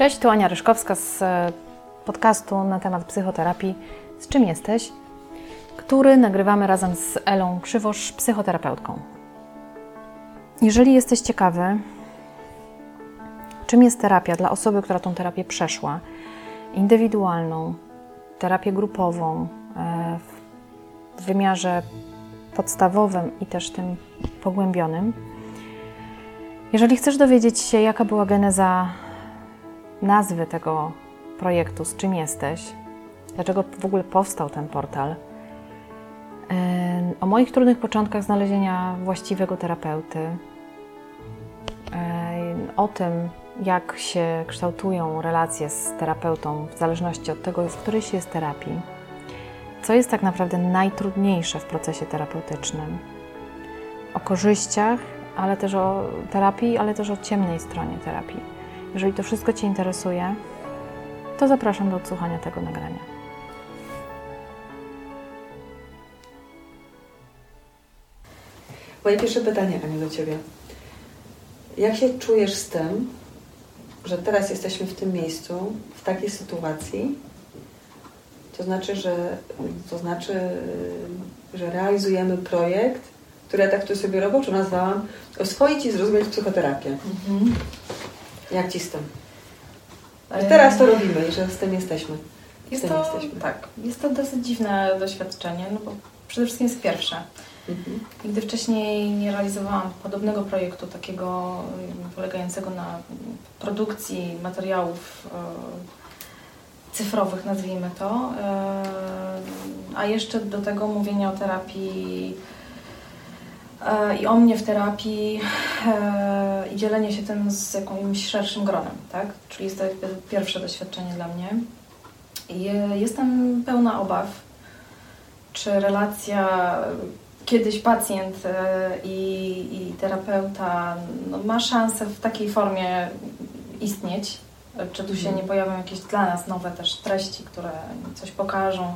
Cześć, tu Ania Ryszkowska z e, podcastu na temat psychoterapii Z czym jesteś? który nagrywamy razem z Elą Krzywosz, psychoterapeutką. Jeżeli jesteś ciekawy, czym jest terapia dla osoby, która tą terapię przeszła, indywidualną, terapię grupową, e, w wymiarze podstawowym i też tym pogłębionym, jeżeli chcesz dowiedzieć się, jaka była geneza nazwy tego projektu, z czym jesteś, dlaczego w ogóle powstał ten portal, o moich trudnych początkach znalezienia właściwego terapeuty, o tym, jak się kształtują relacje z terapeutą w zależności od tego, w której się jest terapii, co jest tak naprawdę najtrudniejsze w procesie terapeutycznym, o korzyściach, ale też o terapii, ale też o ciemnej stronie terapii. Jeżeli to wszystko Cię interesuje, to zapraszam do odsłuchania tego nagrania. Moje pierwsze pytanie, Aniu, do Ciebie. Jak się czujesz z tym, że teraz jesteśmy w tym miejscu, w takiej sytuacji? To znaczy, że, to znaczy, że realizujemy projekt, który ja tak tu sobie roboczo nazwałam oswoić i zrozumieć psychoterapię. Mhm. Jak Ci z tym? Teraz to robimy i że z tym jesteśmy. Jest to, jesteśmy. Tak, jest to dosyć dziwne doświadczenie, no bo przede wszystkim jest pierwsze. Mhm. Nigdy wcześniej nie realizowałam podobnego projektu, takiego polegającego na produkcji materiałów e, cyfrowych, nazwijmy to, e, a jeszcze do tego mówienia o terapii i o mnie w terapii i dzielenie się tym z jakimś szerszym gronem, tak? Czyli jest to pierwsze doświadczenie dla mnie. I jestem pełna obaw, czy relacja kiedyś pacjent e, i, i terapeuta no, ma szansę w takiej formie istnieć, czy tu się mhm. nie pojawią jakieś dla nas nowe też treści, które coś pokażą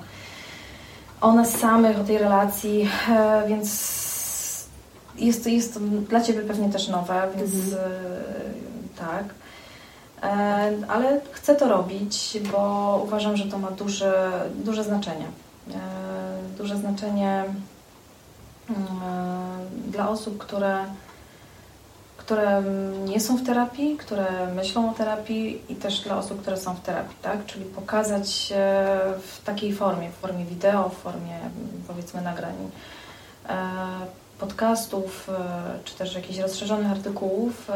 o nas samych, o tej relacji, e, więc jest to, jest dla Ciebie pewnie też nowe, więc mhm. E, tak. Ale chcę to robić, bo uważam, że to ma duże, duże znaczenie. Duże znaczenie E, dla osób, które, które nie są w terapii, które myślą o terapii i też dla osób, które są w terapii, tak? Czyli pokazać w takiej formie, w formie wideo, w formie powiedzmy nagrań e, podcastów, e, czy też jakichś rozszerzonych artykułów,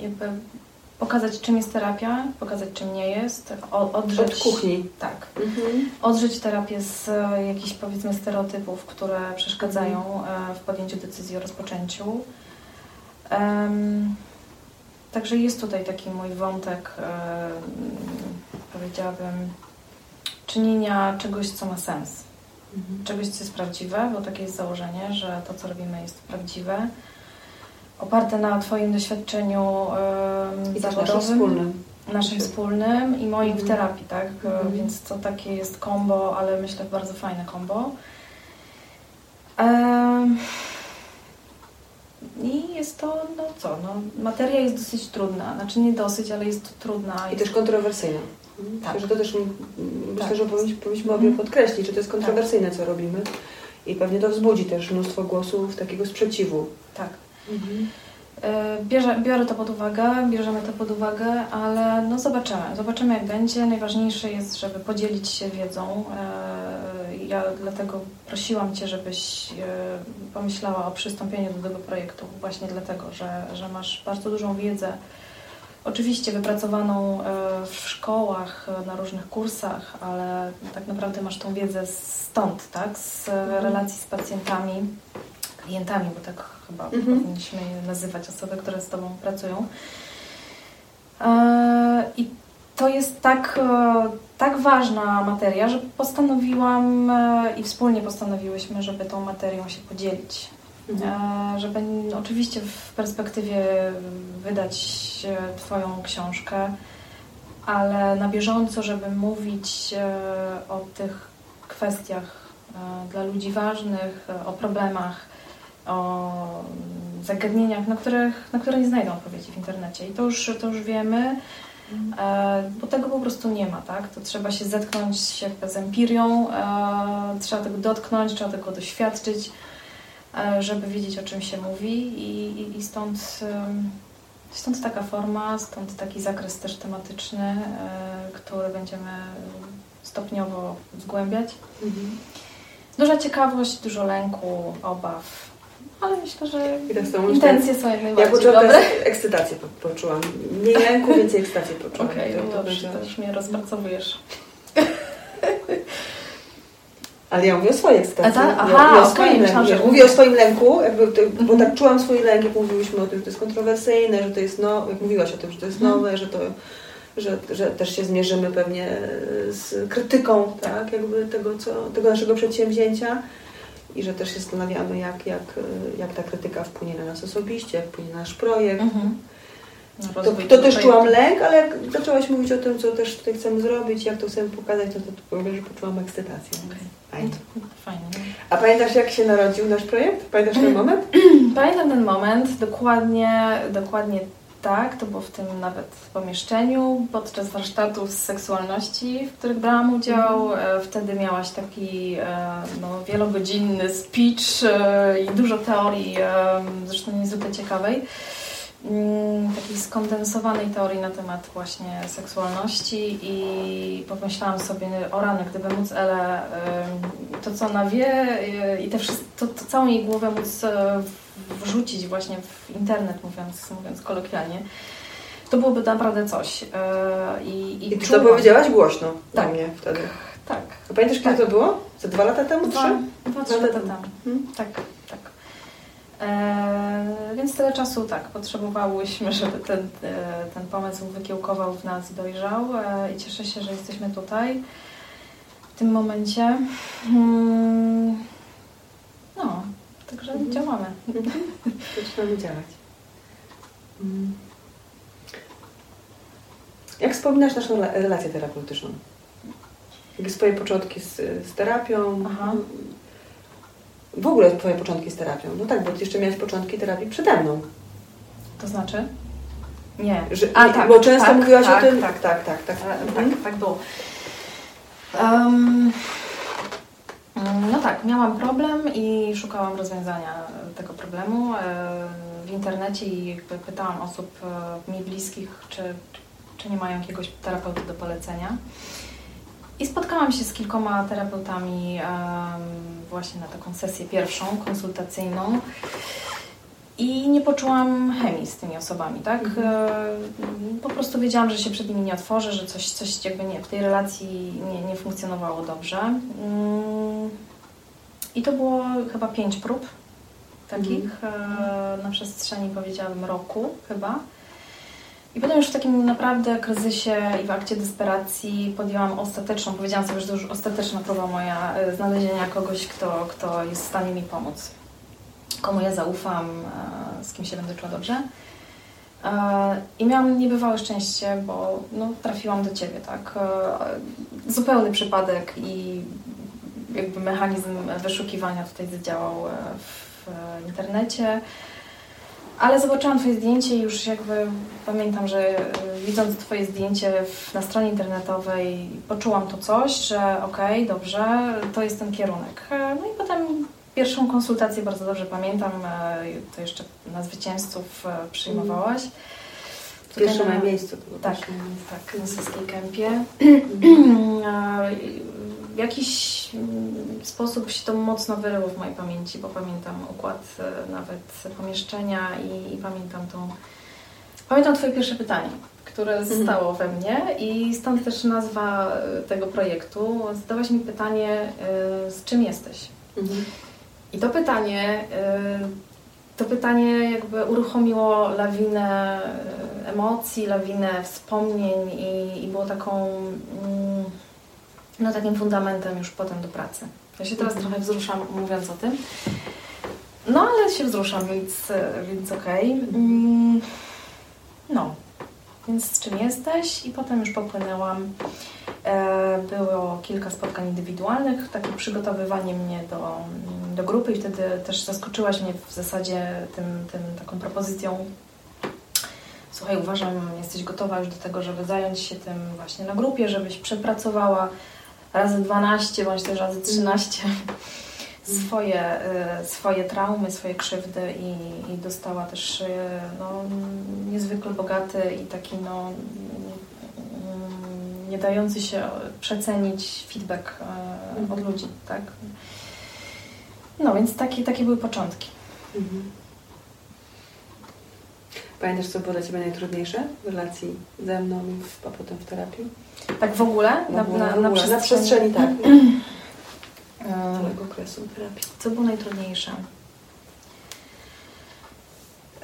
jakby pokazać, czym jest terapia, pokazać, czym nie jest, odrzeć... Od kuchni. Tak. Mhm. Odrzeć terapię z e, jakichś, powiedzmy, stereotypów, które przeszkadzają mhm. w podjęciu decyzji o rozpoczęciu. Um, także jest tutaj taki mój wątek, um, powiedziałabym, czynienia czegoś, co ma sens. Mhm. Czegoś, co jest prawdziwe, bo takie jest założenie, że to, co robimy, jest prawdziwe oparte na Twoim doświadczeniu I zawodowym. Naszym wspólnym. Naszym wspólnym i moim w mhm. terapii, tak? Mhm. Więc to takie jest kombo, ale myślę bardzo fajne kombo. I jest to, no co, no, materia jest dosyć trudna. Znaczy nie dosyć, ale jest trudna. I też kontrowersyjna. Mhm. Tak. Myślę, że to też myślę, tak. że powinniśmy, powinniśmy obie podkreślić, że to jest kontrowersyjne, co robimy. I pewnie to wzbudzi też mnóstwo głosów takiego sprzeciwu. Tak. Mhm. Bierze, biorę to pod uwagę, bierzemy to pod uwagę, ale no zobaczymy. Zobaczymy jak będzie. Najważniejsze jest, żeby podzielić się wiedzą. E, ja dlatego prosiłam Cię, żebyś e, pomyślała o przystąpieniu do tego projektu właśnie dlatego, że, że masz bardzo dużą wiedzę Oczywiście wypracowaną w szkołach, na różnych kursach, ale tak naprawdę masz tą wiedzę stąd, tak? Z mhm. relacji z pacjentami, klientami, bo tak chyba mhm. powinniśmy nazywać osoby, które z Tobą pracują. E, I to jest tak, e, tak ważna materia, że postanowiłam e, i wspólnie postanowiłyśmy, żeby tą materią się podzielić. Mhm. Żeby oczywiście w perspektywie wydać Twoją książkę, ale na bieżąco, żeby mówić o tych kwestiach dla ludzi ważnych, o problemach, o zagadnieniach, na, których, na które nie znajdą odpowiedzi w internecie. I to już, to już wiemy, e, bo tego po prostu nie ma, tak? To trzeba się zetknąć jakby z empirią, e, trzeba tego dotknąć, trzeba tego doświadczyć, e, żeby wiedzieć, o czym się mówi i, i, i stąd, stąd taka forma, stąd taki zakres też tematyczny, który będziemy stopniowo zgłębiać. Mhm. Duża ciekawość, dużo lęku, obaw, ale myślę, że intencje są jak najbardziej Ja poczułam dobre. ekscytację, po, poczułam. Mniej lęku, więcej ekscytacji poczułam. Okej, okay, to, dobrze, to już mnie rozpracowujesz. Ale ja mówię o swojej ekscytacji. Ta? Aha, ja, o swoim okay, lęku. Myślałam, mówię o swoim lęku, jakby, bo -hmm. tak czułam swój lęk, jak mówiłyśmy o tym, że to jest kontrowersyjne, że to jest no, jak mówiłaś o tym, że to jest -hmm. nowe, że to że, że też się zmierzymy pewnie z krytyką tak, jakby tego, co, tego naszego przedsięwzięcia i że też się zastanawiamy, jak, jak, jak ta krytyka wpłynie na nas osobiście, jak wpłynie na nasz projekt. Mhm. To, to też czułam lęk, ale jak zaczęłaś mówić o tym, co też tutaj chcemy zrobić, jak to chcemy pokazać, to, to powiem, że poczułam ekscytację. Okay. Fajnie. Fajnie. A pamiętasz, jak się narodził nasz projekt? Pamiętasz ten moment? Pamiętam ten moment, dokładnie, dokładnie tak, to było w tym nawet pomieszczeniu podczas warsztatów z seksualności, w których brałam udział. Mhm. E, wtedy miałaś taki e, no, wielogodzinny speech e, i dużo teorii, zresztą niezwykle ciekawej takiej skondensowanej teorii na temat właśnie seksualności i pomyślałam sobie o rany, gdyby móc Ele to, co ona wie i te wszystko, to, to całą jej głowę móc wrzucić właśnie w internet, mówiąc, mówiąc kolokwialnie, to byłoby naprawdę coś. E, I, i, I ty to powiedziałaś głośno tak. mnie wtedy. Tak. A pamiętasz, kiedy tak. to było? Za dwa lata temu? Dwa, trzy? Dwa, trzy lata temu. Hmm? Tak. E, więc tyle czasu tak, potrzebowałyśmy, żeby ten, e, ten pomysł wykiełkował w nas, dojrzał e, i cieszę się, że jesteśmy tutaj w tym momencie. Hmm. No, Także mhm. działamy. Zaczynamy działać. Mm. Jak wspominasz naszą relację terapeutyczną? Jakie swoje początki z, z terapią? Aha. W ogóle Twoje początki z terapią? No tak, bo Ty jeszcze miałeś początki terapii przede mną. To znaczy? Nie. Że, A, tak, bo często tak, mówiłaś tak, o tym. Tak, tak, tak. Tak, tak, mhm. tak, tak było. Um, no tak, miałam problem i szukałam rozwiązania tego problemu e, w internecie i pytałam osób e, mi bliskich, czy, czy nie mają jakiegoś terapeuty do polecenia. I spotkałam się z kilkoma terapeutami właśnie na taką sesję pierwszą, konsultacyjną. I nie poczułam chemii z tymi osobami, tak? Mhm. E, po prostu wiedziałam, że się przed nimi nie otworzę, że coś, coś jakby nie, w tej relacji nie, nie funkcjonowało dobrze. Mm. I to było chyba pięć prób takich mhm. na przestrzeni, powiedziałabym, roku chyba. I potem już w takim naprawdę kryzysie i w akcie desperacji podjęłam ostateczną, powiedziałam sobie, że to już ostateczna próba moja e, znalezienia kogoś, kto, kto jest w stanie mi pomóc komu ja zaufam, e, z kim się będę czuła dobrze. E, I miałam niebywałe szczęście, bo no, trafiłam do Ciebie, tak? Zupełny przypadek i jakby mechanizm wyszukiwania tutaj zadziałał w internecie. Ale zobaczyłam Twoje zdjęcie i już jakby pamiętam, że widząc Twoje zdjęcie na stronie internetowej poczułam to coś, że okej, okay, dobrze, to jest ten kierunek. No i potem Pierwszą konsultację bardzo dobrze pamiętam, e, to jeszcze na zwycięzców e, przyjmowałaś. Pierwsze na miejscu. Tak, tak, na Saskiej Kępie. w jakiś mm, sposób się to mocno wyryło w mojej pamięci, bo pamiętam układ e, nawet pomieszczenia i, i pamiętam tą... Pamiętam Twoje pierwsze pytanie, które mhm. zostało we mnie i stąd też nazwa tego projektu. Zadałaś mi pytanie, z czym jesteś? Mhm. I to pytanie, to pytanie jakby uruchomiło lawinę emocji, lawinę wspomnień i, i było taką, mm, no takim fundamentem już potem do pracy. Ja się teraz trochę wzruszam mówiąc o tym. No ale się wzruszam, więc, więc okej. Okay. Mm, no, więc z czym jesteś? I potem już popłynęłam E, było kilka spotkań indywidualnych, takie przygotowywanie mnie do, do grupy i wtedy też zaskoczyłaś mnie w zasadzie tym, tym taką propozycją słuchaj, uważam, jesteś gotowa już do tego, żeby zająć się tym właśnie na grupie, żebyś przepracowała razy 12 bądź też razy 13 swoje, y, swoje traumy, swoje krzywdy i, i dostała też y, no, niezwykle bogaty i taki no, mm, nie dający się przecenić feedback y, od ludzi, tak? No więc takie, takie były początki. Mhm. Pamiętasz, co było dla Ciebie najtrudniejsze w relacji ze mną, a potem w terapii? Tak w ogóle? Na, na, na, na, przestrzeni, przestrzeni, tak. całego okresu terapii. Co było najtrudniejsze?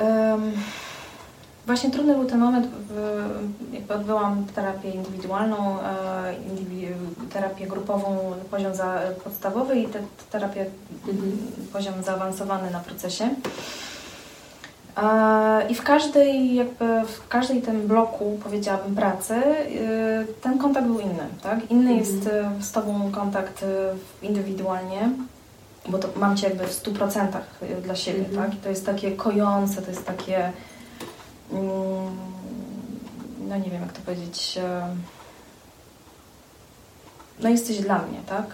Um, właśnie trudny był ten moment, jakby odbyłam terapię indywidualną, e, terapię grupową, poziom za, podstawowy i te, terapię mhm. poziom zaawansowany na procesie. I w każdej, jakby w każdej tym bloku, powiedziałabym, pracy, y, ten kontakt był inny, tak? Inny mhm. jest y, z Tobą kontakt y, indywidualnie, bo to mam Cię jakby w 100% dla siebie, mhm. tak? I to jest takie kojące, to jest takie, mm, no nie wiem jak to powiedzieć, no jesteś dla mnie, tak?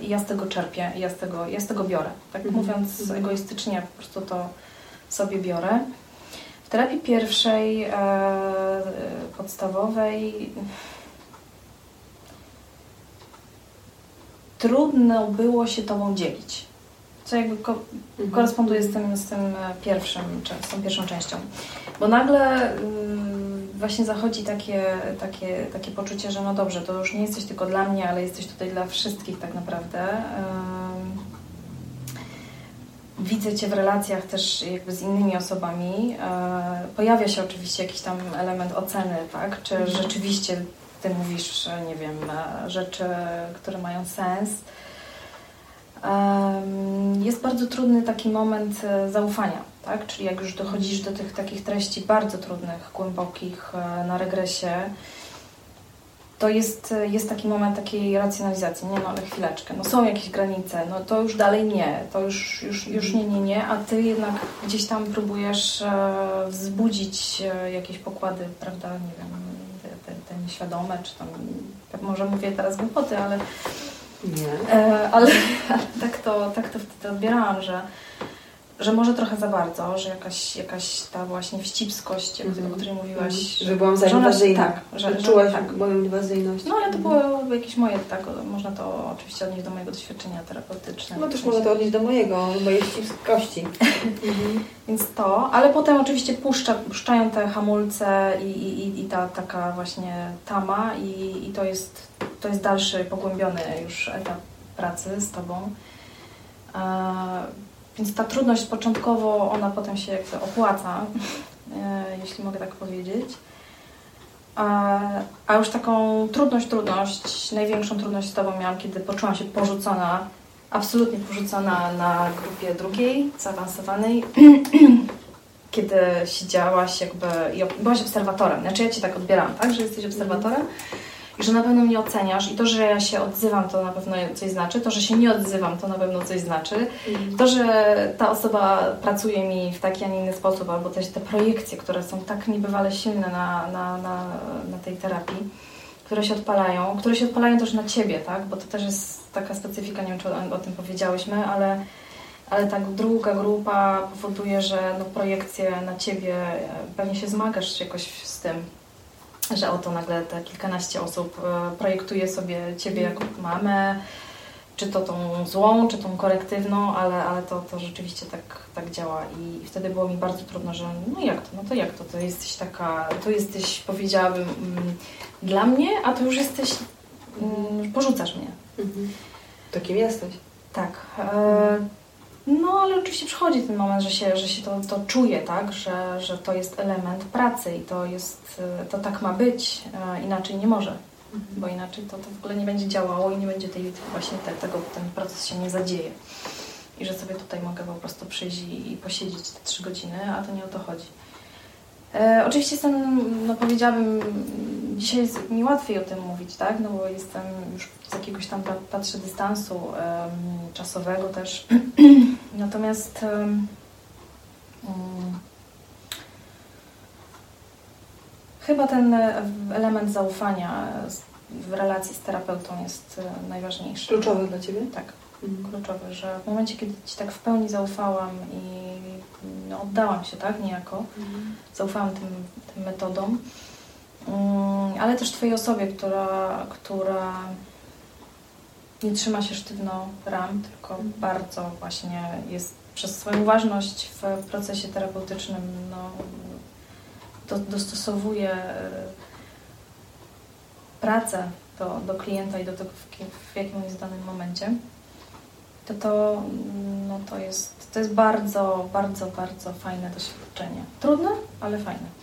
I ja z tego czerpię, ja z tego, ja z tego biorę. Tak mhm. mówiąc mhm. egoistycznie, po prostu to sobie biorę. W terapii pierwszej, e, podstawowej, trudno było się Tobą dzielić. Co jakby ko mhm. koresponduje z tym, z tym pierwszym, z tą pierwszą częścią. Bo nagle y, właśnie zachodzi takie, takie, takie poczucie, że no dobrze, to już nie jesteś tylko dla mnie, ale jesteś tutaj dla wszystkich tak naprawdę. Y, widzę Cię w relacjach też jakby z innymi osobami, e, pojawia się oczywiście jakiś tam element oceny, tak? Czy mhm. rzeczywiście Ty mówisz, nie wiem, e, rzeczy, które mają sens. Jest bardzo trudny taki moment e, zaufania, tak? Czyli jak już dochodzisz do tych takich treści bardzo trudnych, głębokich na regresie, to jest, jest taki moment takiej racjonalizacji. Nie? No, ale chwileczkę, no są jakieś granice, no to już dalej nie, to już, już, już nie, nie, nie, a Ty jednak gdzieś tam próbujesz e, wzbudzić e, jakieś pokłady, prawda, nie wiem, te, te, te nieświadome, czy tam, może mówię teraz głupoty, ale... Nie. E, ale, ale tak, to, tak to wtedy odbierałam, że że może trochę za bardzo, że jakaś, jakaś ta właśnie wścibskość, mm -hmm. o której mówiłaś. Mm -hmm. Że byłam za inwazyjna. Tak, że, że czułaś tak. moją inwazyjność. No ale to było jakieś moje, tak, można to oczywiście odnieść do mojego doświadczenia terapeutycznego. No też można to odnieść do mojego, do mojej wścibskości. Mhm. Więc to, ale potem oczywiście puszcza, puszczają te hamulce i, i, i ta taka właśnie tama i, i to, jest, to jest dalszy, pogłębiony już etap pracy z Tobą. Więc ta trudność początkowo, ona potem się jakby opłaca, e, jeśli mogę tak powiedzieć. A, już taką trudność, trudność, największą trudność z Tobą miałam, kiedy poczułam się porzucona, absolutnie porzucona na grupie drugiej, zaawansowanej, kiedy siedziałaś jakby i byłaś obserwatorem. Znaczy ja Cię tak odbieram, tak? Że jesteś obserwatorem i że na pewno mnie oceniasz. I to, że ja się odzywam, to na pewno coś znaczy, to, że się nie odzywam, to na pewno coś znaczy, mm. to, że ta osoba pracuje mi w taki, a nie inny sposób, albo też te projekcje, które są tak niebywale silne na, na, na, na tej terapii, które się odpalają, które się odpalają też na Ciebie, tak, bo to też jest taka specyfika, nie wiem, czy o, o tym powiedziałyśmy, ale ale tak druga grupa powoduje, że no, projekcje na Ciebie, pewnie się zmagasz jakoś z tym, że oto nagle te kilkanaście osób e, projektuje sobie Ciebie jako mamę, czy to tą złą, czy tą korektywną, ale, ale to, to rzeczywiście tak, tak działa i wtedy było mi bardzo trudno, że no jak to, no to jak to, to jesteś taka, to jesteś, powiedziałabym, mm, dla mnie, a to już jesteś, mm, porzucasz mnie. Mhm. To kim jesteś? Tak. E, no, ale oczywiście przychodzi ten moment, że się, że się to, to czuje, tak? Że, że to jest element pracy i to jest, to tak ma być, inaczej nie może, mhm. bo inaczej to, to w ogóle nie będzie działało i nie będzie tej, właśnie te, tego, ten proces się nie zadzieje. I że sobie tutaj mogę po prostu przyjść i, i posiedzieć te trzy godziny, a to nie o to chodzi. E, oczywiście jestem, no powiedziałabym, dzisiaj jest mi łatwiej o tym mówić, tak? No bo jestem już z jakiegoś tam, patrzę, dystansu um, czasowego też. Natomiast um, chyba ten element zaufania w relacji z terapeutą jest e, najważniejszy. Kluczowy dla Ciebie? Tak, kluczowy, że w momencie, kiedy Ci tak w pełni zaufałam i no, oddałam się, tak, niejako, mhm. zaufałam tym, tym metodom, um, ale też Twojej osobie, która, która nie trzyma się sztywno ram, tylko mhm. bardzo właśnie jest przez swoją uważność w procesie terapeutycznym no, do, dostosowuje e, pracę do, do klienta i do tego, w, jakim jest w danym momencie, to to, no to, jest, to jest bardzo, bardzo, bardzo fajne doświadczenie. Trudne, ale fajne.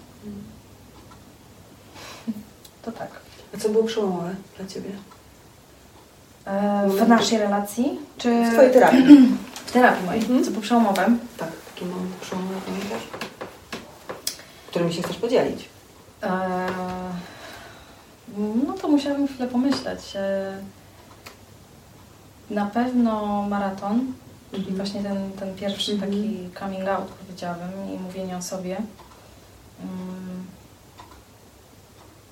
To tak. A co było przełomowe dla Ciebie? E, w naszej relacji? Czy... W Twojej terapii. W terapii mojej. Mhm. Co było przełomowe? Tak, taki moment przełomowy pamiętasz? Którym się chcesz podzielić? E, no to musiałabym chwilę pomyśleć. E, na pewno maraton, czyli mhm. właśnie ten, ten pierwszy mhm. taki coming out powiedziałabym i mówienie o sobie. Mm,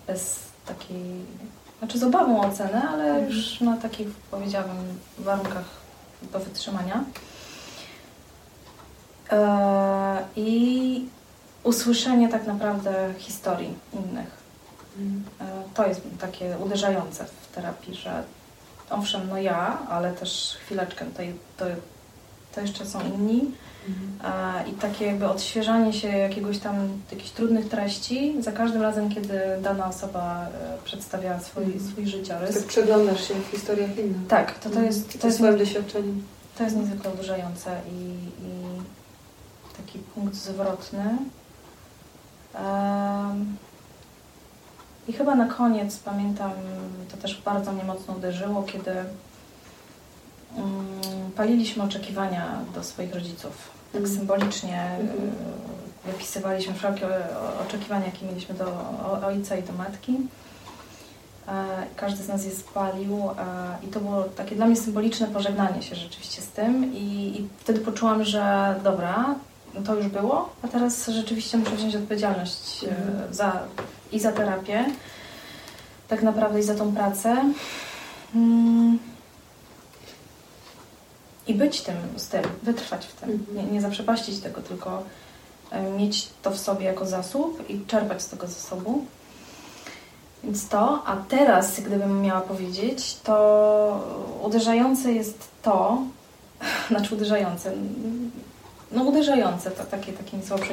bez takiej, znaczy z obawą o cenę, ale mhm. już na takich powiedziałabym warunkach do wytrzymania. E, I usłyszenie tak naprawdę historii innych. E, to jest takie uderzające w terapii, że owszem, no ja, ale też chwileczkę, to, to, to jeszcze są inni. Mhm. I takie jakby odświeżanie się jakiegoś tam, jakichś trudnych treści za każdym razem, kiedy dana osoba e, przedstawia swój, mhm. swój życiorys. Tak przeglądasz się w historiach innych. Tak, to, to mhm. jest... To jest swoim doświadczeniem. To jest niezwykle uderzające i, i taki punkt zwrotny. Um, i chyba na koniec pamiętam, to też bardzo mnie mocno uderzyło, kiedy um, paliliśmy oczekiwania do swoich rodziców. Tak mm. symbolicznie mm. wypisywaliśmy wszelkie oczekiwania, jakie mieliśmy do ojca i do matki. E, każdy z nas je spalił e, i to było takie dla mnie symboliczne pożegnanie się rzeczywiście z tym i, i wtedy poczułam, że dobra, to już było, a teraz rzeczywiście muszę wziąć odpowiedzialność mm. za i za terapię, tak naprawdę i za tą pracę. Mm. I być tym, z tym, wytrwać w tym. Mhm. Nie, nie zaprzepaścić tego, tylko e, mieć to w sobie jako zasób i czerpać z tego zasobu. Więc to, a teraz, gdybym miała powiedzieć, to uderzające jest to, znaczy uderzające, no uderzające, to takie, takie mi słowo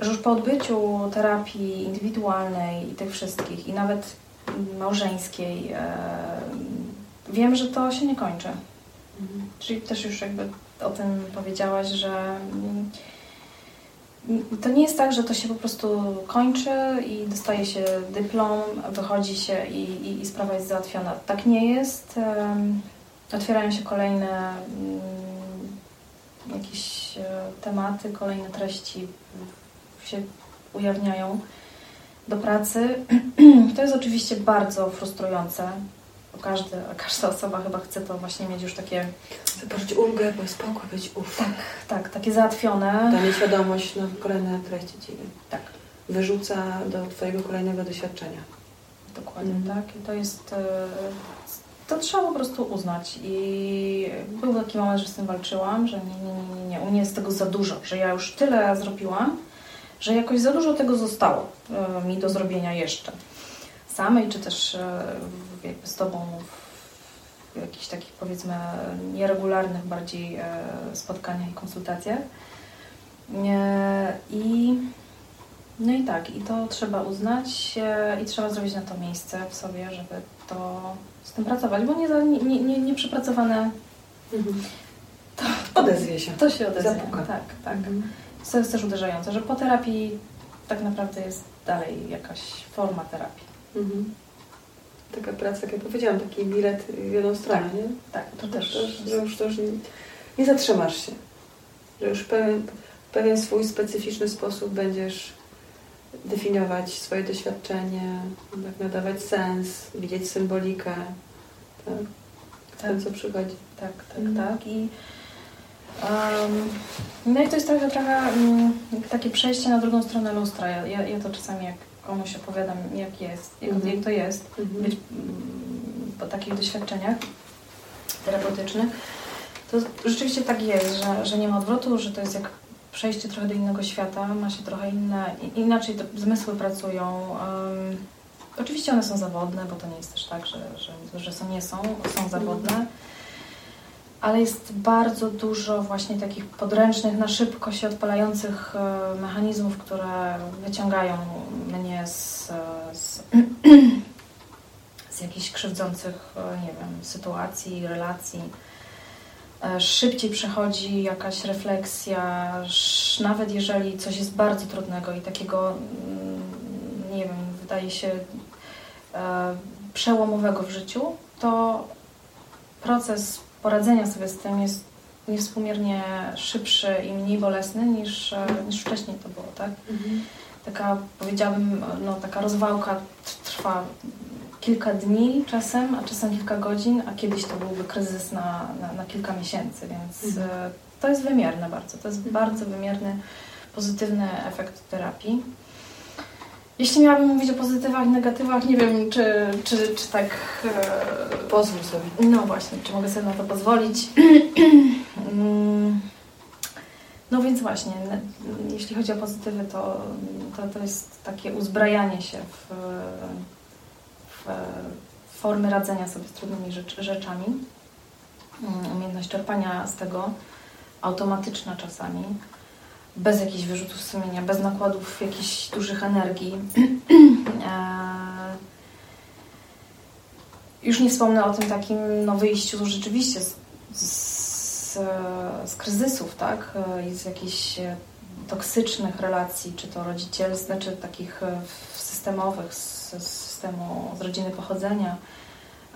że już po odbyciu terapii indywidualnej i tych wszystkich, i nawet małżeńskiej, e, wiem, że to się nie kończy. Mhm. Czyli też już jakby o tym powiedziałaś, że to nie jest tak, że to się po prostu kończy i dostaje się dyplom, wychodzi się i, i, i sprawa jest załatwiona. Tak nie jest. Otwierają się kolejne mm, jakieś e, tematy, kolejne treści się ujawniają do pracy. To jest oczywiście bardzo frustrujące, bo każdy, każda osoba chyba chce to właśnie mieć już takie... Poczuć ulgę, bo spokój, być uff. Tak, tak, takie załatwione. Ta nieświadomość na kolejne treści Ci tak. wyrzuca do Twojego kolejnego doświadczenia. Dokładnie, mm. tak. I to jest... To trzeba po prostu uznać i był taki moment, że z tym walczyłam, że nie, nie, nie, nie, u mnie jest tego za dużo, że ja już tyle zrobiłam, że jakoś za dużo tego zostało e, mi do zrobienia jeszcze samej, czy też e, jakby z Tobą w jakichś takich powiedzmy nieregularnych bardziej e, spotkaniach i konsultacjach. I no i tak, i to trzeba uznać i trzeba zrobić na to miejsce w sobie, żeby to z tym pracować, bo nie, nie, nie, nie przepracowane mhm. to odezwie się. To się odezwie. Zapuka. Tak, tak. Mhm co jest też uderzające, że po terapii tak naprawdę jest dalej jakaś forma terapii. Mhm. Taka praca, jak ja powiedziałam, taki bilet w jedną stronę, tak, nie? Tak, to też. że już, to już nie, nie zatrzymasz się. Że już pewien, w pewien swój specyficzny sposób będziesz definiować swoje doświadczenie, tak, nadawać sens, widzieć symbolikę. Tak? tak. Ten, co przychodzi. Tak, tak, mhm. tak. I, um, no i to jest trochę, trochę um, takie przejście na drugą stronę lustra. Ja, ja, ja to czasami jak komuś opowiadam, jak jest, jak, mhm. jak to jest mhm. być um, po takich doświadczeniach terapeutycznych, to rzeczywiście tak jest, że, że nie ma odwrotu, że to jest jak przejście trochę do innego świata, ma się trochę inne, inaczej te zmysły pracują. Um, oczywiście one są zawodne, bo to nie jest też tak, że, że, że są, nie są, są zawodne, ale jest bardzo dużo właśnie takich podręcznych, na szybko się odpalających e, mechanizmów, które wyciągają mnie z, z, z jakichś krzywdzących, e, nie wiem, sytuacji, relacji szybciej przechodzi jakaś refleksja, nawet jeżeli coś jest bardzo trudnego i takiego, mm, nie wiem, wydaje się e, przełomowego w życiu, to proces poradzenia sobie z tym jest niewspółmiernie szybszy i mniej bolesny niż, e, niż wcześniej to było, tak? Mhm. Taka, powiedziałabym, no, taka rozwałka trwa kilka dni czasem, a czasem kilka godzin, a kiedyś to byłby kryzys na, na, na kilka miesięcy, więc mhm. E, to jest wymierne bardzo. To jest mhm. bardzo wymierny, pozytywny efekt terapii. Jeśli miałabym mówić o pozytywach i negatywach, nie wiem, czy, czy, czy tak. E, Pozwól sobie. No właśnie, czy mogę sobie na to pozwolić. Mm, no więc właśnie, jeśli chodzi o pozytywy, to, to, to jest takie uzbrajanie się w formy radzenia sobie z trudnymi rzecz, rzeczami, mm, umiejętność czerpania z tego, automatyczna czasami, bez jakichś wyrzutów sumienia, bez nakładów jakichś dużych energii. E, już nie wspomnę o tym takim no, wyjściu rzeczywiście z, z, z kryzysów, tak? E, z jakichś toksycznych relacji, czy to rodzicielskich, czy takich e, systemowych, z, z systemu, z rodziny pochodzenia,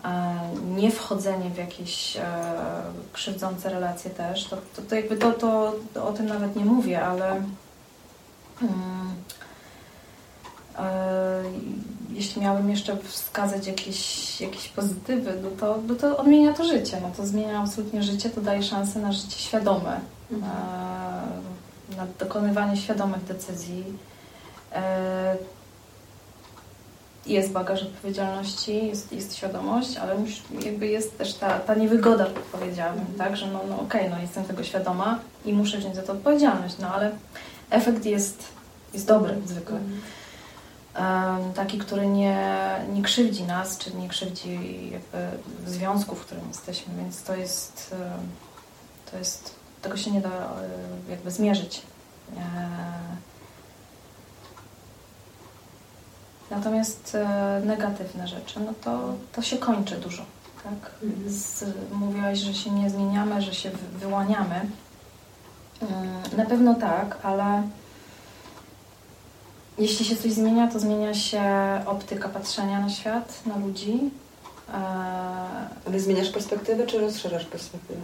e, nie wchodzenie w jakieś e, krzywdzące relacje też, to, to, to jakby to, to, to, o tym nawet nie mówię, ale um, e, jeśli miałabym jeszcze wskazać jakieś, jakieś pozytywy, no to, no to odmienia to życie. No to zmienia absolutnie życie, to daje szansę na życie świadome, mhm. na dokonywanie świadomych decyzji jest bagaż odpowiedzialności, jest, jest świadomość, ale jakby jest też ta, ta niewygoda, powiedziałabym, mm. tak, że no, no okej, okay, no jestem tego świadoma i muszę wziąć za to odpowiedzialność, no ale efekt jest, jest dobry zwykle. Um, taki, który nie, nie krzywdzi nas, czy nie krzywdzi jakby związku, w którym jesteśmy, więc to jest, to jest, tego się nie da e, jakby zmierzyć. E, Natomiast e, negatywne rzeczy, no to, to się kończy dużo. Tak? Mhm. Z, mówiłaś, że się nie zmieniamy, że się wyłaniamy. Mm, na pewno tak, ale jeśli się coś zmienia, to zmienia się optyka patrzenia na świat, na ludzi. E, ale zmieniasz perspektywę, czy rozszerzasz perspektywę?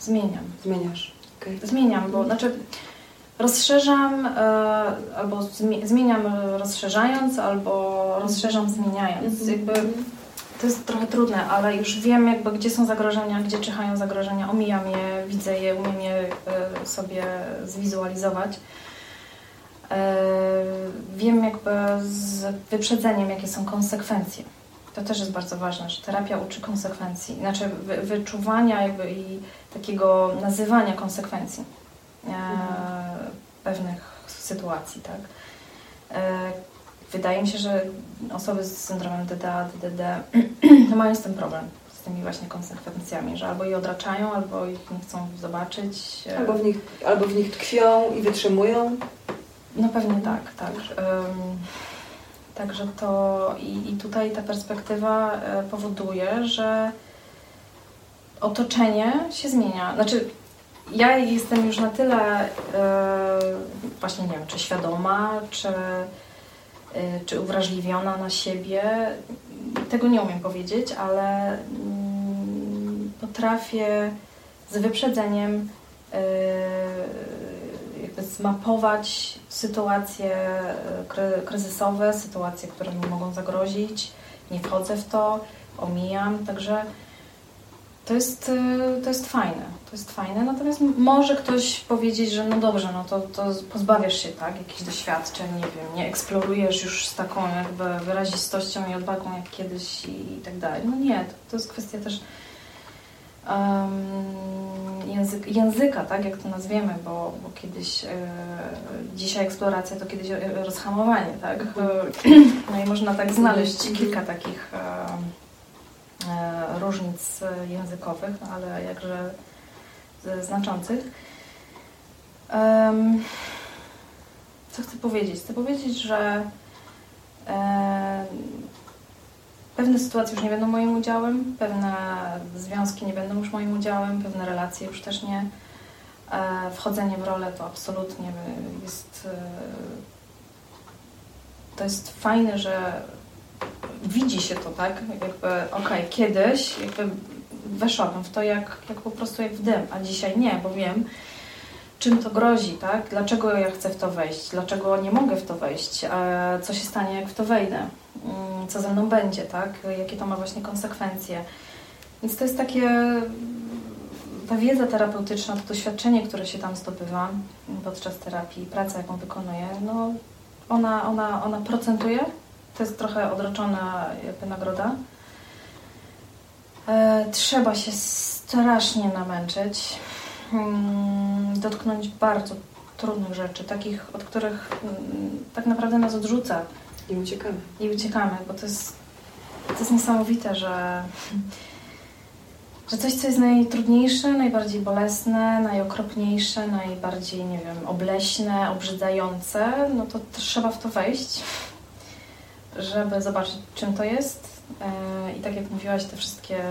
Zmieniam. Zmieniasz. Okay. Zmieniam, bo znaczy rozszerzam e, albo zmieniam rozszerzając, albo rozszerzam zmieniając. Mhm. Jakby to jest trochę trudne, ale już wiem jakby gdzie są zagrożenia, gdzie czyhają zagrożenia, omijam je, widzę je, umiem je e, sobie zwizualizować. E, wiem jakby z wyprzedzeniem, jakie są konsekwencje. To też jest bardzo ważne, że terapia uczy konsekwencji, znaczy wyczuwania jakby i takiego nazywania konsekwencji pewnych sytuacji, tak. E, wydaje mi się, że osoby z syndromem DDA, DDD no mają z tym problem, z tymi właśnie konsekwencjami, że albo je odraczają, albo ich nie chcą zobaczyć. E, albo w nich, albo w nich tkwią i wytrzymują. No pewnie tak, tak. Także to i, i tutaj ta perspektywa e, powoduje, że otoczenie się zmienia. Znaczy ja jestem już na tyle e, właśnie nie wiem, czy świadoma, czy, e, czy uwrażliwiona na siebie. Tego nie umiem powiedzieć, ale mm, potrafię z wyprzedzeniem e, zmapować sytuacje kryzysowe, sytuacje, które mi mogą zagrozić. Nie wchodzę w to, omijam, także to jest, to jest fajne to jest fajne. Natomiast może ktoś powiedzieć, że no dobrze, no to, to pozbawiasz się tak, jakichś doświadczeń, nie wiem, nie eksplorujesz już z taką jakby wyrazistością i odwagą jak kiedyś i, i tak dalej. No nie, to, to jest kwestia też um, język, języka, tak, jak to nazwiemy, bo, bo kiedyś, e, dzisiaj eksploracja to kiedyś rozhamowanie, tak. Mhm. No i można tak znaleźć kilka takich e, różnic językowych, no ale jakże znaczących. Co chcę powiedzieć? Chcę powiedzieć, że e, pewne sytuacje już nie będą moim udziałem, pewne związki nie będą już moim udziałem, pewne relacje już też nie. E, wchodzenie w rolę to absolutnie jest. E, to jest fajne, że widzi się to, tak? Jakby, okej, okay, kiedyś jakby weszłabym w to jak, jak po prostu jak w dym, a dzisiaj nie, bo wiem, czym to grozi, tak? Dlaczego ja chcę w to wejść? Dlaczego nie mogę w to wejść? Co się stanie, jak w to wejdę? Mm, co ze mną będzie, tak? Jakie to ma właśnie konsekwencje? Więc to jest takie... Ta wiedza terapeutyczna, to doświadczenie, które się tam zdobywa podczas terapii, praca, jaką wykonuję, no ona, ona, ona procentuje. To jest trochę odroczona jakby nagroda, E, trzeba się strasznie namęczyć, hmm, dotknąć bardzo trudnych rzeczy, takich, od których mm, tak naprawdę nas odrzuca. I uciekamy. I uciekamy, bo to jest, to jest niesamowite, że, że coś, co jest najtrudniejsze, najbardziej bolesne, najokropniejsze, najbardziej, nie wiem, obleśne, obrzydzające, no to trzeba w to wejść, żeby zobaczyć, czym to jest, E, I tak jak mówiłaś, te wszystkie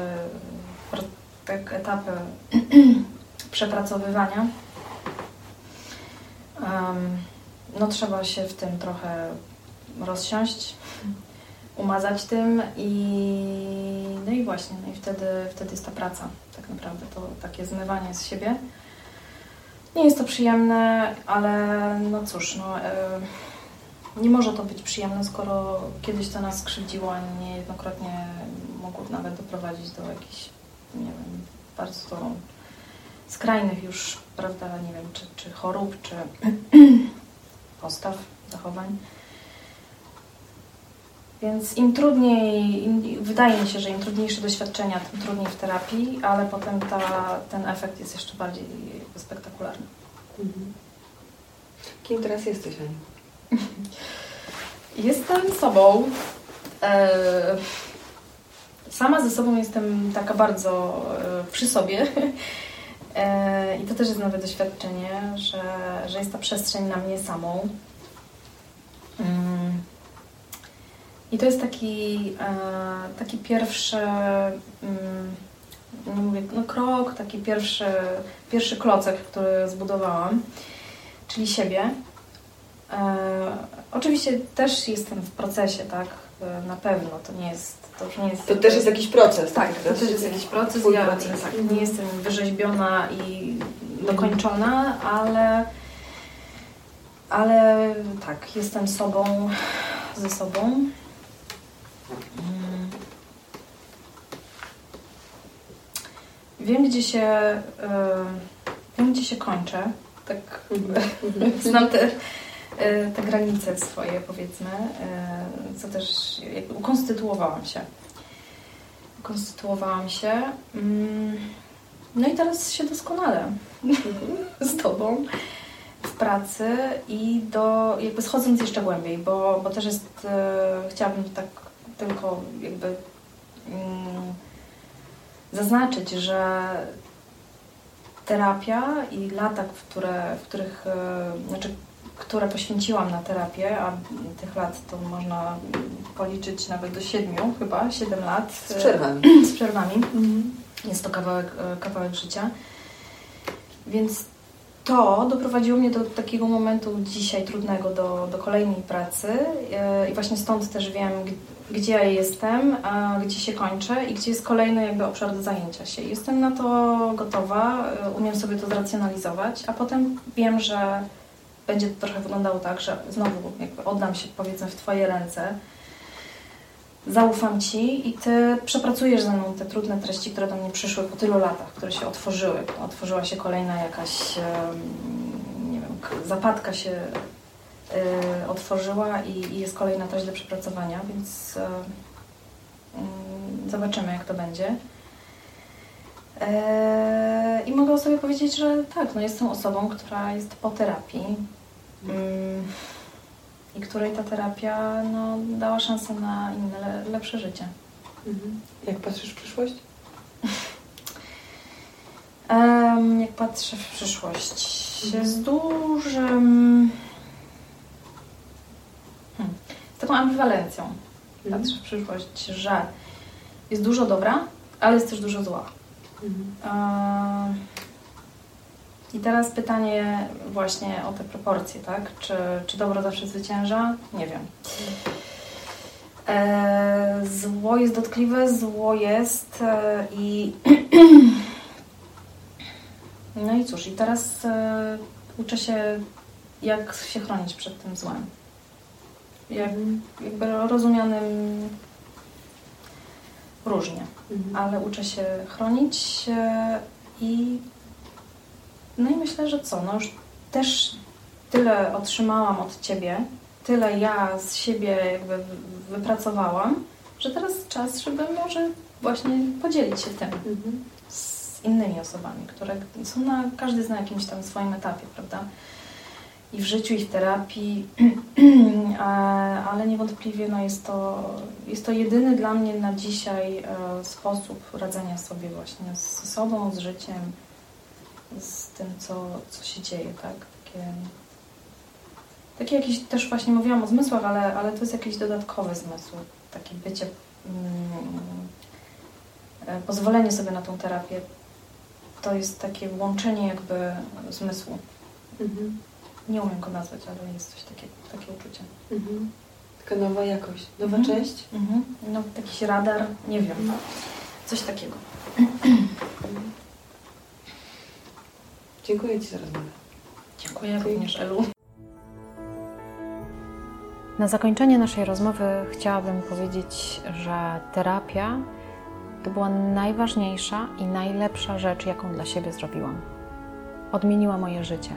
tak, etapy przepracowywania, no trzeba się w tym trochę rozsiąść, umazać tym i no i właśnie, no i wtedy, wtedy jest ta praca tak naprawdę, to takie zmywanie z siebie. Nie jest to przyjemne, ale no cóż, no, e, nie może to być przyjemne, skoro kiedyś to nas skrzywdziło, a niejednokrotnie mogło nawet doprowadzić do jakichś, nie wiem, bardzo skrajnych już, prawda, nie wiem, czy, czy chorób, czy postaw, zachowań. Więc im trudniej, im, wydaje mi się, że im trudniejsze doświadczenia, tym trudniej w terapii, ale potem ta, ten efekt jest jeszcze bardziej spektakularny. Mhm. Kim teraz jesteś, Aniu? Jestem sobą. E, sama ze sobą jestem taka bardzo e, przy sobie. E, I to też jest nowe doświadczenie, że, że jest ta przestrzeń na mnie samą. Mm. I to jest taki, taki pierwszy, mm, nie mówię, no krok, taki pierwszy, pierwszy klocek, który zbudowałam, czyli siebie. E, oczywiście też jestem w procesie, tak? E, na pewno to nie jest. To, już nie jest to też jest jakiś proces. Tak, to, to też jest jakiś proces. Ja proces. Tak, nie jestem wyrzeźbiona i dokończona, ale, ale tak, jestem sobą, ze sobą. Mm. Wiem, gdzie się, wiem, gdzie się kończę. Tak, znam te E, te granice swoje, powiedzmy, e, co też jakby ukonstytuowałam się. Ukonstytuowałam się. Mm, no i teraz się doskonale z Tobą w pracy i do, jakby schodząc jeszcze głębiej, bo, bo też jest, e, chciałabym tak tylko jakby mm, zaznaczyć, że terapia i lata, w, które, w których, e, znaczy które poświęciłam na terapię, a tych lat to można policzyć nawet do siedmiu, chyba, siedem lat. Z przerwami. Z przerwami. Mhm. Jest to kawałek, e, kawałek życia. Więc to doprowadziło mnie do takiego momentu dzisiaj trudnego, do, do kolejnej pracy e, i właśnie stąd też wiem, gdzie ja jestem, gdzie się kończę i gdzie jest kolejny jakby obszar do zajęcia się. Jestem na to gotowa, e, umiem sobie to zracjonalizować, a potem wiem, że będzie to trochę wyglądało tak, że znowu jakby oddam się powiedzmy w Twoje ręce, zaufam Ci i Ty przepracujesz ze mną te trudne treści, które do mnie przyszły po tylu latach, które się otworzyły. Otworzyła się kolejna jakaś, nie wiem, zapadka się y, otworzyła i, jest kolejna treść do przepracowania, więc y, y, zobaczymy, jak to będzie. E, I mogę o sobie powiedzieć, że tak, no jestem osobą, która jest po terapii mm, i której ta terapia no, dała szansę na inne, lepsze życie. Mhm. Jak patrzysz w przyszłość? Um, jak patrzę w przyszłość, mhm. z dużym. Hmm, z taką ambiwalencją mhm. patrzę w przyszłość, że jest dużo dobra, ale jest też dużo zła. Mhm. I teraz pytanie właśnie o te proporcje, tak? Czy, czy dobro zawsze zwycięża? Nie wiem. E, zło jest dotkliwe, zło jest e, i no i cóż, i teraz e, uczę się, jak się chronić przed tym złem. Jak, mhm. jakby rozumianym różnie, mhm. ale uczę się chronić i no i myślę, że co, no już też tyle otrzymałam od Ciebie, tyle ja z siebie jakby wypracowałam, że teraz czas, żeby może właśnie podzielić się tym mhm. z innymi osobami, które są na, każdy zna jakimś tam swoim etapie, prawda? i w życiu, i w terapii, ale niewątpliwie no jest, to, jest to jedyny dla mnie na dzisiaj e, sposób radzenia sobie właśnie z sobą, z życiem, z tym, co, co się dzieje, tak? Takie, takie jakieś, też właśnie mówiłam o zmysłach, ale, ale to jest jakiś dodatkowy zmysł, takie bycie, mm, e, pozwolenie sobie na tą terapię, to jest takie łączenie jakby zmysłu. Mhm nie umiem go nazwać, ale jest coś takiego, takie uczucie. Mhm. Taka nowa jakość, nowa mhm. część? Mhm. No, jakiś radar, nie wiem, mhm. coś takiego. Dziękuję Ci za rozmowę. Dziękuję Dziękuję. również, Elu. Na zakończenie naszej rozmowy chciałabym powiedzieć, że terapia to była najważniejsza i najlepsza rzecz, jaką dla siebie zrobiłam. Odmieniła moje życie